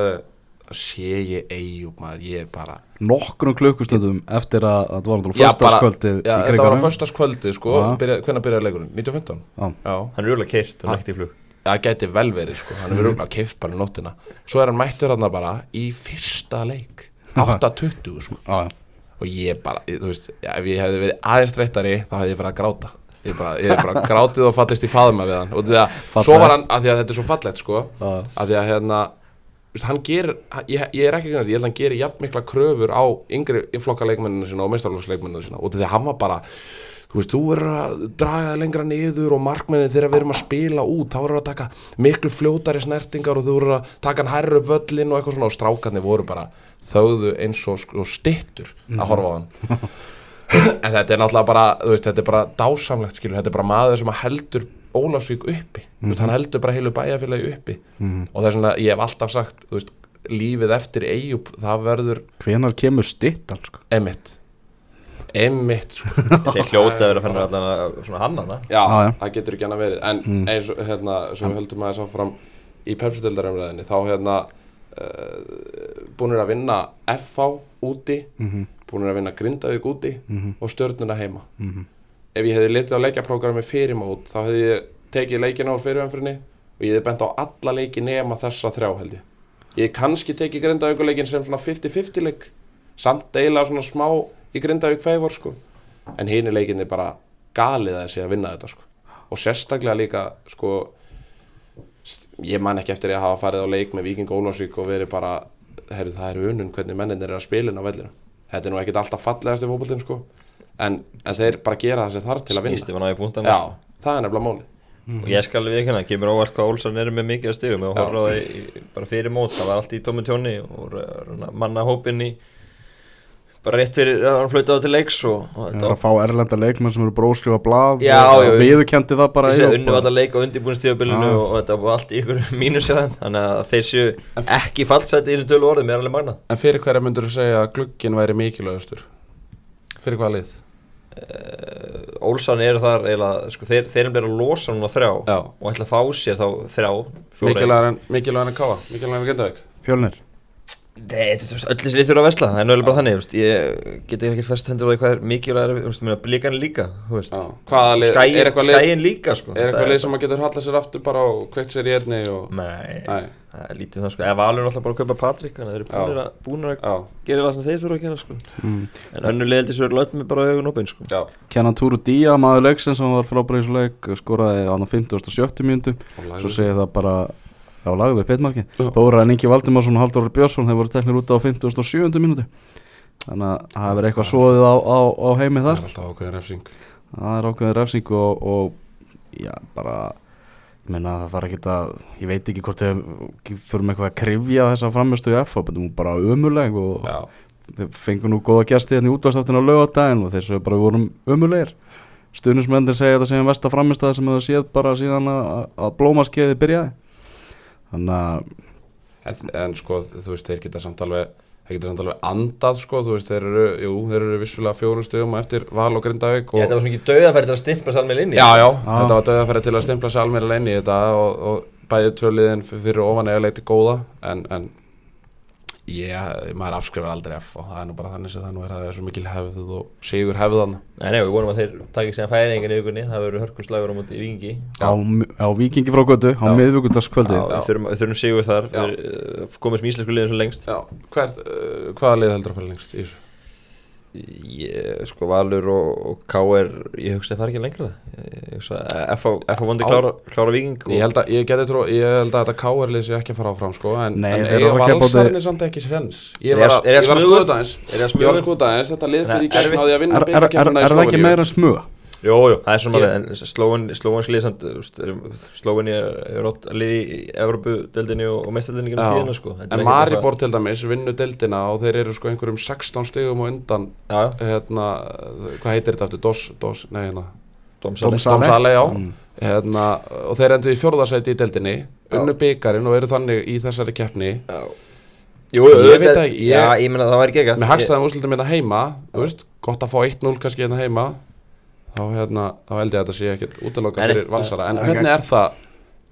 Sé ég eigum maður, ég bara nokkrum klukkustundum eftir að, að það var náttúrulega bara- föstaskvöldið já, þetta var á föstaskvöldið sko, byrja, hvernig byrjaði leikurinn, 1915 Já. já, hann er örgulega keirt og nægt í flug. Það gæti vel verið sko, hann er að keift bara í nóttina. Svo er hann mættur hann bara í fyrsta leik. 8-20 sko. Já, og ég bara, þú veist, ef ég hefði verið aðeins þreyttari þá hefði ég bara að gráta. Ég bara, ég bara grátið og fallist í faðma við hann. Og því að, svo var hann, að því að þetta er svo fallegt sko, já, að því að hérna hann gerir, ég, ég er ekki kannast, ég held að hann gerir jafn mikla kröfur á yngri flokka leikmennina sína og meistarlóksleikmennina sína. Og því að hann var bara þú veist, þú verður að draga það lengra niður og markmennin þegar við erum að spila út þá verður að taka miklu fljótari snertingar og þú verður að taka hann hærru völlin og eitthvað svona. Og strákarnir voru bara þögðu eins og, og stittur að horfa á hann. En þetta er náttúrulega bara, veist, þetta er bara dásamlegt skilur, þetta er bara maður sem heldur Ólafsvík uppi, þú veist, hann heldur bara heilu bæjarfélagi uppi. Og það er svona, ég hef alltaf sagt, þú veist, lífið eftir Eyjup, það verður hvenar kemur stittan sko? emitt emitt, sko. Þeir hljóta að vera fannar allan að svona hannana já, Já, já. það getur ekki hann að verið. En eins og, hérna, sem við höldum aðeins áfram í pepsudildarumræðinni, þá hérna uh, búinir að vinna FH úti Mhm. búinir að vinna Grindavík úti og stjörnuna heima. Mhm. Ef ég hefði litið á leikjaprógrami fyrir mót þá hefði ég tekið leikina úr fyrirumfyrinni og ég hefði bent á alla leiki nema þessa þrjá held ég. Ég hef kannski tekið Grindavíkuleikin sem svona 50-50 leik samt eiginlega svona smá í Grindavík feivor sko. En hini leikinni bara galið að þessi að vinna þetta sko. Og sérstaklega líka sko ég man ekki eftir að hafa farið á leik með Víking Ólafsvík og verið bara heyrðu, það er unun hvernig menninir er að spila inn á vellinu. Þetta er nú ekkit alltaf fallegast í fótboltinn sko en, en þeir bara gera það sem þarf til að vinna. Snýst yfir náði búntan Já, það er nefnilega málið. Og ég skal alveg ekki hérna, kemur óvart hvað Olsson er með mikið að stigum. Og horfa á það í- í- bara fyrir mót, það var allt í tómi tjóni og manna hópinn í bara rétt fyrir að hann flauta á til leiks og, og þetta er að fá erlenda leikmenn sem eru bróðskrifa blað Já, og já, já. viðurkendi það bara Þessi allar leik á undirbúinstíðabilinu og, og þetta var allt í ykkur mínus hjá þeim þannig að þeir séu ekki fallseti í þessum tölu orðum, er alveg magna En fyrir hverja myndur þú segja að glugginn væri mikilvægastur? Fyrir hvaða lið? Uh, Olsson eru þar eiginlega, sko, þeir, þeir eru að losa núna þrjá Já. og ætla að fá sér þá þrjá fjóra Mikilvægar en, Káa, mikilvægar en Gendavík Fjölnir Nei, þetta er þú veist, öll þessi lið þurfa að vesla, það er náttúrulega bara þannig, þú veist, ég get ekki fest hendur á því hvað er mikilvæg, þú veist, mér að blíkan líka, þú veist, skæin, er líka, sko. er eitthvað lið sem að getur hallað sér aftur bara og kveikt sér í einni og Nei, það er lítið það, sko, eða valur náttúrulega bara að kaupa Patrik, þannig að þeir eru búinir Já. að, gera það sem þeir þurfa að gera, sko. mm. En önnu liðeldi svo er lögð með bara augun opinn, sko. Kenan Túru Día, maður leiksins sem var frábæri í þessu leik skoraði á 50 og 70 mínútu og lagði- svo segir það bara Já, lagðu upp pitmarkin Já. Þóra en Ingi Valdimarsson og Halldóri Björnsson þeir voru teknir út á 57. mínútu. Þannig að það hefur eitthvað svoðið á, á, á heimi Það þar er alltaf ákveðin refsing. Það er ákveðin refsing og, og já, bara ég meina það þarf ekki að ég veit ekki hvort þau þurfum eitthvað að krifja þessa framistu í F það er bara ömuleg og Já, þeir fengu nú góða gesti hérna í útvarstáttinu á lögadaginn og þeir svo bara vorum ömulegir stuðnismendir segja þetta sem versta framistæða sem hefur séð bara síðan að, að blómaskeiði byrjaði þannig að en, en sko, þú veist, þeir geta samt alveg þeir geta samt alveg andað, sko, þú veist, þeir eru jú, þeir eru vissulega fjórum stöðum eftir Val og Grindavík og þetta var svona ekki dauðafæri til að stimpla salmið inn í. Já, já, Já. þetta var döðafæri til að stimpla sér almér inn í þetta og, og bæði tvöliðin fyrir ofan eða leiti góða en, en ég, maður afskrifar aldrei F og það er nú bara þannig sem það nú er að það er svo mikil hefð og sigur hefðan Nei, nei, við vorum að þeir takk ekki sem færingin í vikunni, það verður hörkumslagur á móti í Vingi. Á, á vikingi frá götu á Já, við þurfum, við þurfum sigur þar, við uh, komum sem íslensku liðin svo lengst. Já, hvert, uh, hvaða lið heldur að fara lengst í þessu? Ég, sko Valur og, og K.R. ég hugsa að það er ekki lengra F.A. vondi klára, klára viking og, Ég held að, ég trú, ég held að þetta K.R.lið sé ekki að fara áfram sko en, Nei, en keppa á valsarnir samt ekki sens Ég Er var að, er það ég var að smugur? skoða aðeins er það aðeins, þetta lið fyrir í náði að er, vinna er, er, er, er það ekki meira en smuga? Jú, jú, það er svona lið veist, erum- Slóveni er, er rótt að liði í Evropu-deldinni og, og mestaldinni Já. gennum tíðina sko. Er En Maribor til dæmis vinnu deildina og þeir eru sko einhverjum 16 stigum og undan Já, hérna, hvað heitir þetta aftur, DOS, DOS, nei hérna. Dómsali Dómsali. Dom Sale, já. Mm. hérna, og þeir endur í fjórðasæti í deildinni Já. unnu byggarinn og eru þannig í þessari keppni. Jú, Ég veit ekki, ég- Já, ég meina það var ekki ekki með hagstæðum úrslitum hérna heima þú veist, gott að fá 1-0 kannski hérna heima þá, hérna, þá held ég að þetta sé ekkert nei. fyrir valsara. En hvernig er það,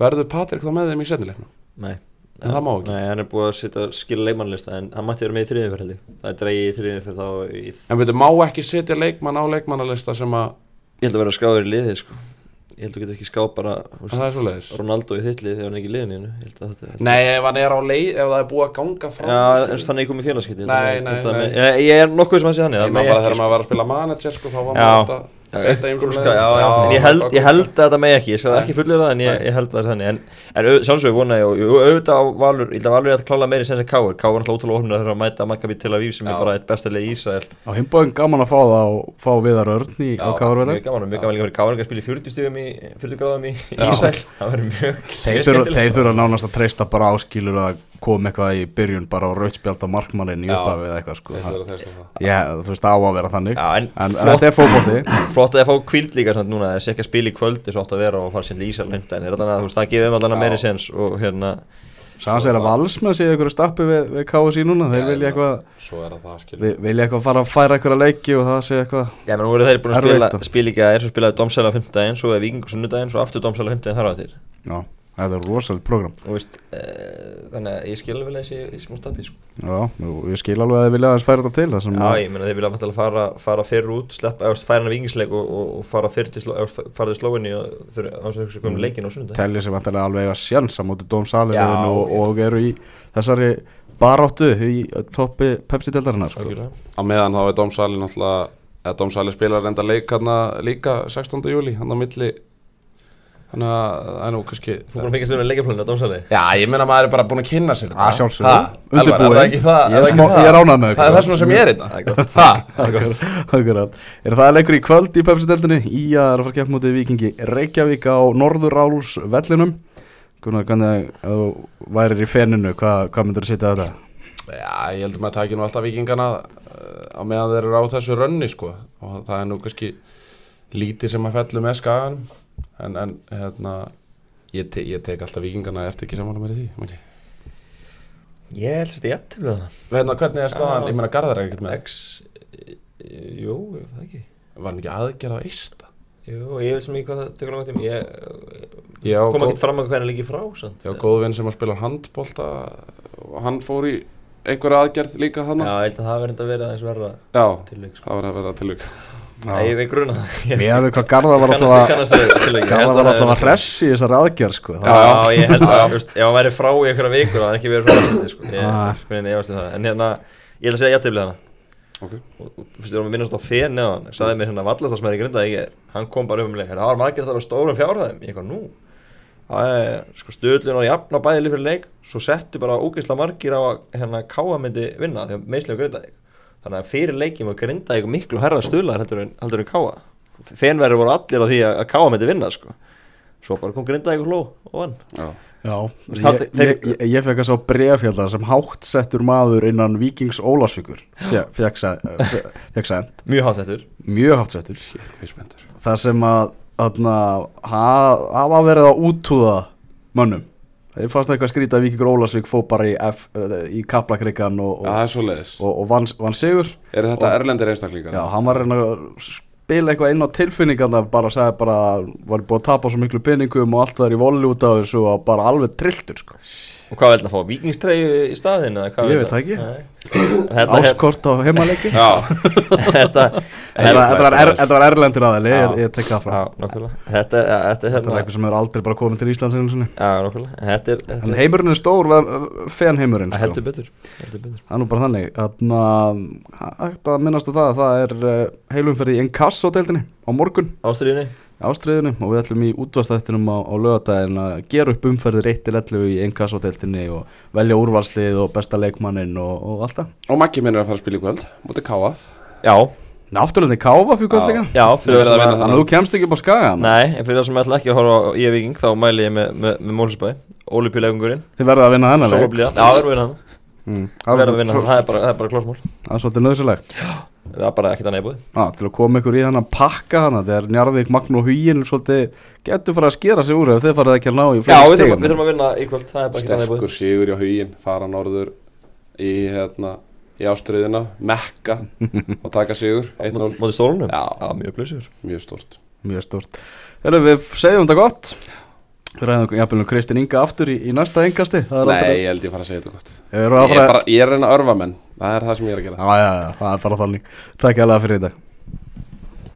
verður Patrik þá með þeim í setnileikna? Nei. En það má ekki. Nei, hann er búið að setja skila leikmannlista en hann mætti vera með í þriðin fyrir Það er dreigið í þriðin fyrir þá í, En veitum, má ekki setja leikmann á leikmannalista sem að, Ég held að vera skráður í liðið sko. Ég held að þú getur ekki skáð bara að er leiðis Ronaldo í þitt lið þegar hann er ekki í liðinu Ég held að þetta Nei, ef hann er á leið, ef það er búið að ganga fram Já, en þannig er komið félagskipti Nei, nei, nei. ég, ég er nokkuð sem hann sé þannig Það Grúska, já, já, en ég held, ég held að þetta með ekki, ég skal ekki fullur það en ég, ég held að það er þannig. En, en sjálfsögur vona ég og auðvitað á Valur, ég held að Valur er að klála meiri sem sem Káur, Káur er alltaf ótrúlega ofnir að þeirra að mæta Maccabi Tel Aviv sem Já. er bara eitt besta leið í Ísrael. Á himbóðin gaman að fá það og fá viðar örn í Káarvelli mjög gaman, og mjög gaman líka fyrir Káur að spila í 40 stíðum í 40 gráðum í. Ísrael. Það verður mjög þeir þurfa nánast að treysta bara áskilur að koma eitthvað í byrjun bara á rautspjald á markmannin í Já. upphafi eða eitthvað sko Það- það. Já, þú veist á að vera þannig Já, en, En, en flott, þetta er fótbolti flott að það fá kvíld líka samt núna, þessi ekki að spila í kvöldi svo átt að vera og fara sérlega í Ísrael heimta en allan að, þú veist, það að Já. meiri sens og hérna, Sanns er að valsmenn sé eitthvað stappi við, við KSI núna Þeir vilja eitthvað Svo er það það skilur vi- vilja eitthvað fara að færa eitthvað leiki og það sé eitthvað já, menn nú eru þeir búin að spila, spila ekki að er svo spilaði Dómsæla á 5. daginn, svo er Víking á sunnudaginn, svo aftur Dómsæla á 5. daginn þar á til Já, þetta er rosalit program og veist, e, þannig að ég skil alveg þessi í smá stappi sko. Já, ég skil alveg að þið vilja aðeins færa þetta til það sem Já, að- ég meina þeir vilja vantilega fara, fara fyrr út, sleppa, eða færa hann vikingsleik og, og, og fara fyrr til, til slóinni og þurfa á þess að hugsa um Mm. leikin á sunnudaginn telja sig vantilega alveg að sjansa móti dómsaliðinu Já, og, og eru í þessari baráttu í toppi Pepsi-deldarinnar sko. Algjörlega. Á meðan þá er Dómsali náttúrulega eða Dómsali spilar reynda leik hérna líka 16. júli, hann á milli þannig að það er nú kannski Þú búin að fengja stundin leikjaplunni á Dómsæli Já, ég meina maður er bara búin að kynna sér þetta Að sjálfsögðu, Ha, Elvar, undirbúin. Er það ekki það? Ég er það er ekki það? ég er ánægður með Það er ykkur. þess vegna sem ég er Það er þetta gott. Ha, Akkurat. Er það leikur í kvöld í Pepsi-deldinni í að það er að fara að kemja móti vikingi Reykjavík á Norðuráls vellinum Gunnar, hvernig ef þú værir í feninu, hvað, myndur þú setja þetta? Já, ég heldur maður rönni sko og það er nú kannski lítið sem að fellu með skaganum en, en hérna ég, te ég tek alltaf vikingana eftir ekki samanlega með því meni. Ég að er jættiflega það Hérna, hvernig er staðan, Já. ég meina Garðar er ekkert með X, jú, það ekki var hann ekki aðgerð á eista Jú, ég veit sem ekki hvað það tekur langt tíma Ég ég á, kom góð, ekki fram að hvernig líki frá sant? ég á góðu vinn sem að spila handbólta og hann fór í einhverja aðgerð líka hann Já, ég held að það verði aðeins verra Já, tilvík sko. það var að vera tilvík Nei, ég veit gruna Mér hefði hvað Garðar var alltaf að var hressi í þessari aðgerð sko. Já, Já, ég held að, ef hann væri frá í einhverja vikur það er ekki verið hluti, sko. Ég, Ah. sko, en ég efast um það. En hérna, ég held að segja jættiflega hana. Ok. og og, þú veist, ég var að minnast á fér neðan. Sagði mér hérna vallastarsmaður í grinda ég, hann kom bara um mig það var margir þetta stórum fjárhæðum. Ég eitthvað nú? Sko stöðlun og jafna bæði lið fyrir leik. Svo settu bara ógeðslega margir á að hérna káa myndi vinna því að meðslega grinda þannig að fyrir leikin var grinda miklu herra stöðlar heldur en, heldur en káa fenverður voru allir á því að, káa myndi vinna sko. Svo bara kom grinda ykkur hló og vann. Já, Já, ég, ég, ég, ég fekk að sá brefjölda sem hátt settur maður innan Víkings Ólasvíkur fekk send, mjög hátt þetta mjög hátt settur. Þar sem að hafa verið að útúða mönnum þeir fannst eitthvað skrítið að Víkingur Ólasvík fó bara í, F, í kaplakrikan og, og, leiðis og, og vann, vann sigur Er þetta erlendir einstaklingar? Já, hann var að reyna að spila eitthvað inn á tilfinningarna bara sagði bara, var búið að tapa svo miklu peningum og allt það er í voli út af þessu og bara alveg trilltur sko. Og hvað vil það fá, vikingstreyju í staðinn eða hvað Ég veit það ekki. Áskort á heimaleiki. Já, þetta, Þetta var- er- erlendur aðili, ég, tek það nokkulega Þetta, ja, þetta er Þetta er hérna eitthvað sem er aldrei bara komið til Íslands einu sinni. Já, nokkulega Þetta er, En þetta er heimurinn er stór, fen heimurinn sko. heldur betur. Heldur betur. Það er nú bara þannig. Þannig að hægt að minnast á það að Það er uh, heilumferði í Encasso-deildinni á morgun. Ástriðinni ástriðinu og við ætlum í útvastættinum á, á lögadaginn að gera upp umferðir 1-11 í Encasso-deildinni og velja úrvalslið og besta leikmannin og, og allt það. Og Maggi minn er að fara að spila í kvöld Mútið káa Já, Náttúrulega káfa fyrir kvöldleika já. Þið Fyrir það að vinna að Þannig að þú kemst ekki upp á skaga. Nei, en fyrir það sem ætla ekki að horfa á í viking Þá mæli ég með, með, með Mólisbæ Ólipjulegungurinn Þið verða að vinna Já, það er að að bara, er er er ekkert annað í búið Já, til að koma ykkur í þannig pakka hana þegar Njarðvík, Magn og svolítið getur fara að skera sig úr ef þið farið ekki að ná í Já, fleiri við þurfum, við þurfum að vinna í kvöld Það er bara ekkert annað í búið Sterkur sigur hjá hugin Fara norður í, hérna, í ástriðina Mekka og taka sigur 1-0 Móti stólunum? Já. Já, mjög Mjög stort Mjög stort Heru, Við segjum þetta gott Við ræðum jafnvel um Kristinn Inga aftur í, í næsta engasti Nei, ég held ég fara að segja þetta gott. Ég er er, bara, ég er reyna að örfa menn. Það er það sem ég er að gera. Já, já, já, það er bara þannig. Takk alveg fyrir þetta